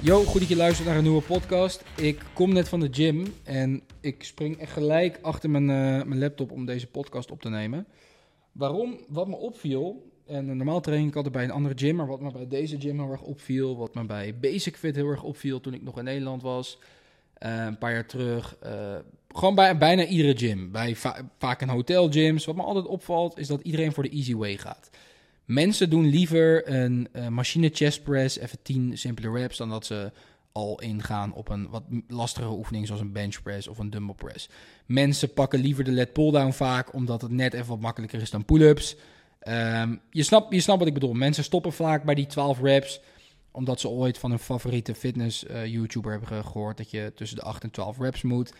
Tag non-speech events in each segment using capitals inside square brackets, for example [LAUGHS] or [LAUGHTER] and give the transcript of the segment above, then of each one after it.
Yo, goed dat je luistert naar een nieuwe podcast. Ik kom net van de gym en ik spring echt gelijk achter mijn, eh, mijn laptop om deze podcast op te nemen. Waarom? Wat me opviel, en normaal train ik altijd bij een andere gym, maar wat me bij deze gym heel erg opviel, wat me bij Basic Fit heel erg opviel toen ik nog in Nederland was, eh, een paar jaar terug. eh, gewoon bij bijna iedere gym, bij va- vaak een hotelgyms. Wat me altijd opvalt is dat iedereen voor de easy way gaat. Mensen doen liever een eh, machine chest press, even 10 simpele reps, dan dat ze al ingaan op een wat lastigere oefening zoals een bench press of een dumbbell press. Mensen pakken liever de lat pull-down vaak, omdat het net even wat makkelijker is dan pull-ups. Ehm, je, snapt, je snapt wat ik bedoel. Mensen stoppen vaak bij die 12 reps, omdat ze ooit van hun favoriete fitness eh, YouTuber hebben ge- gehoord dat je tussen de 8 en 12 reps moet.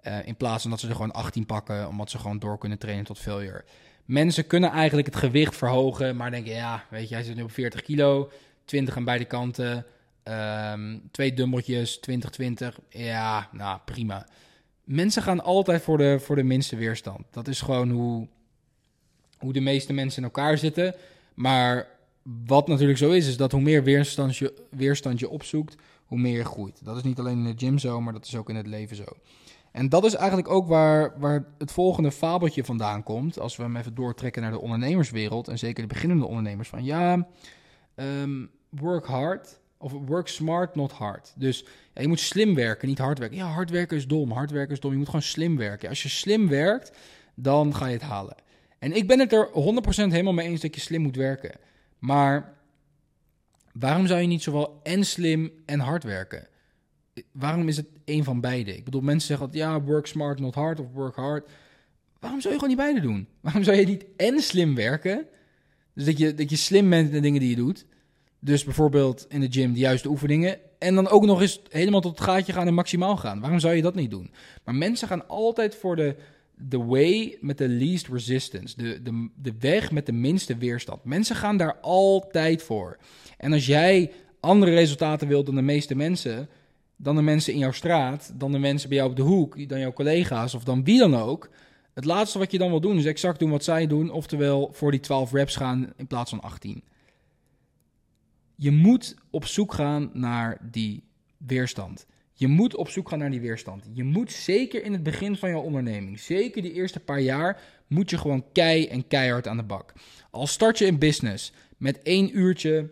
Eh, in plaats van dat ze er gewoon 18 pakken, omdat ze gewoon door kunnen trainen tot failure. Mensen kunnen eigenlijk het gewicht verhogen, maar denken, ja, weet je, hij zit nu op 40 kilo, 20 aan beide kanten, ehm, twee dumbbelltjes, 20, 20. Ja, nou, prima. Mensen gaan altijd voor de, voor de minste weerstand. Dat is gewoon hoe, hoe de meeste mensen in elkaar zitten. Maar wat natuurlijk zo is, is dat hoe meer weerstand je, weerstand je opzoekt, hoe meer je groeit. Dat is niet alleen in de gym zo, maar dat is ook in het leven zo. En dat is eigenlijk ook waar, waar het volgende fabeltje vandaan komt. Als we hem even doortrekken naar de ondernemerswereld. En zeker de beginnende ondernemers. Van ja, ehm, work hard. Of work smart, not hard. Dus je moet slim werken, niet hard werken. Ja, hard werken is dom. Hard werken is dom. Je moet gewoon slim werken. Als je slim werkt, dan ga je het halen. En ik ben het er 100% helemaal mee eens dat je slim moet werken. Maar waarom zou je niet zowel en slim en hard werken? waarom is het één van beide? Ik bedoel, mensen zeggen altijd, ja, work smart, not hard, of work hard. Waarom zou je gewoon niet beide doen? [LAUGHS] Waarom zou je niet en slim werken? Dus dat je, dat je slim bent in de dingen die je doet. Dus bijvoorbeeld in de gym de juiste oefeningen. En dan ook nog eens helemaal tot het gaatje gaan en maximaal gaan. Waarom zou je dat niet doen? Maar mensen gaan altijd voor de, de way met de least resistance. De, de, de weg met de minste weerstand. Mensen gaan daar altijd voor. En als jij andere resultaten wilt dan de meeste mensen dan de mensen in jouw straat, dan de mensen bij jou op de hoek, dan jouw collega's of dan wie dan ook. Het laatste wat je dan wil doen is exact doen wat zij doen, oftewel voor die 12 reps gaan in plaats van 18. Je moet op zoek gaan naar die weerstand. Je moet op zoek gaan naar die weerstand. Je moet zeker in het begin van jouw onderneming, zeker die eerste paar jaar, moet je gewoon kei en keihard aan de bak. Al start je een business met één uurtje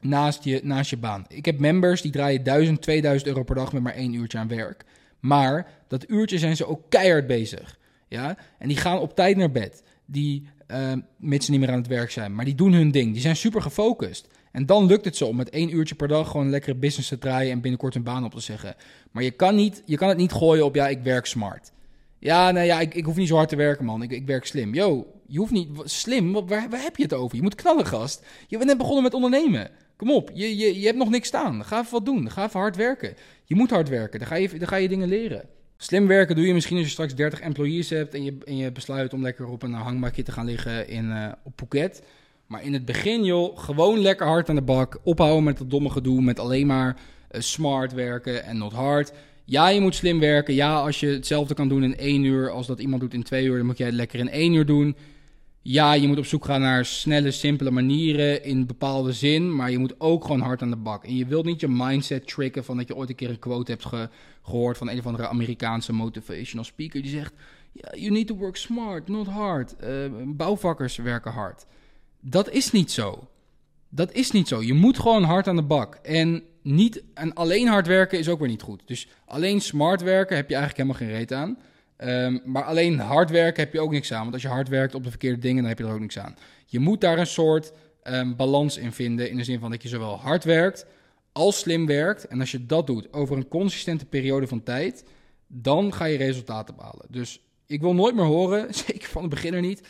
naast je, naast je baan. Ik heb members die draaien 1000, 2000 euro per dag met maar één uurtje aan werk. Maar dat uurtje zijn ze ook keihard bezig. Ja? En die gaan op tijd naar bed. Die, uh, mits ze niet meer aan het werk zijn. Maar die doen hun ding. Die zijn super gefocust. En dan lukt het zo om met één uurtje per dag gewoon lekkere business te draaien en binnenkort een baan op te zeggen. Maar je kan, niet, je kan het niet gooien op, ja, ik werk smart. Ja, nou ja, ik, ik hoef niet zo hard te werken, man. Ik, ik werk slim. Yo, je hoeft niet slim. Waar, waar heb je het over? Je moet knallen, gast. Je bent net begonnen met ondernemen. Kom op, je, je, je hebt nog niks staan. Ga even wat doen. Ga even hard werken. Je moet hard werken. Dan ga je, dan ga je dingen leren. Slim werken doe je misschien als je straks 30 employees hebt en je, en je besluit om lekker op een hangmakje te gaan liggen in, uh, op Phuket. Maar in het begin, joh, gewoon lekker hard aan de bak. Ophouden met dat domme gedoe, met alleen maar uh, smart werken en not hard. Ja, je moet slim werken. Ja, als je hetzelfde kan doen in één uur als dat iemand doet in twee uur, dan moet jij het lekker in één uur doen. Ja, je moet op zoek gaan naar snelle, simpele manieren in bepaalde zin, maar je moet ook gewoon hard aan de bak. En je wilt niet je mindset tricken van dat je ooit een keer een quote hebt ge gehoord van een of andere Amerikaanse motivational speaker die zegt: You need to work smart, not hard. Uh, bouwvakkers werken hard. Dat is niet zo. Dat is niet zo. Je moet gewoon hard aan de bak. En, niet, en alleen hard werken is ook weer niet goed. Dus alleen smart werken heb je eigenlijk helemaal geen reet aan. Um, maar alleen hard werken heb je ook niks aan. Want als je hard werkt op de verkeerde dingen, dan heb je er ook niks aan. Je moet daar een soort um, balans in vinden. In de zin van dat je zowel hard werkt als slim werkt. En als je dat doet over een consistente periode van tijd, dan ga je resultaten behalen. Dus ik wil nooit meer horen, [LAUGHS] zeker van de beginner niet.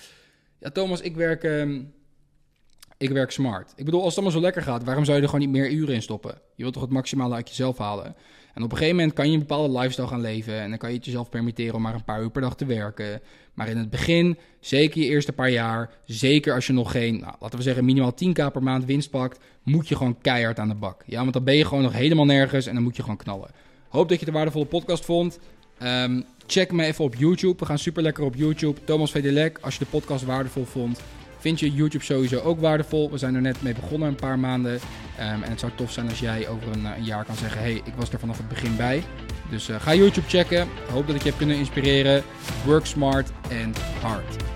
Ja, Thomas, ik werk, um, ik werk smart. Ik bedoel, als het allemaal zo lekker gaat, waarom zou je er gewoon niet meer uren in stoppen? Je wilt toch het maximale uit jezelf halen? En op een gegeven moment kan je een bepaalde lifestyle gaan leven. En dan kan je het jezelf permitteren om maar een paar uur per dag te werken. Maar in het begin, zeker je eerste paar jaar, zeker als je nog geen, nou, laten we zeggen, minimaal 10k per maand winst pakt, moet je gewoon keihard aan de bak. Ja, want dan ben je gewoon nog helemaal nergens en dan moet je gewoon knallen. Hoop dat je de waardevolle podcast vond. Um, check me even op YouTube. We gaan super lekker op YouTube. Thomas Vedelek, als je de podcast waardevol vond, Vind je YouTube sowieso ook waardevol? We zijn er net mee begonnen, een paar maanden. Ehm, en het zou tof zijn als jij over een, een jaar kan zeggen: hey, ik was er vanaf het begin bij. Dus ga YouTube checken. Hoop dat ik je heb kunnen inspireren. Work smart and hard.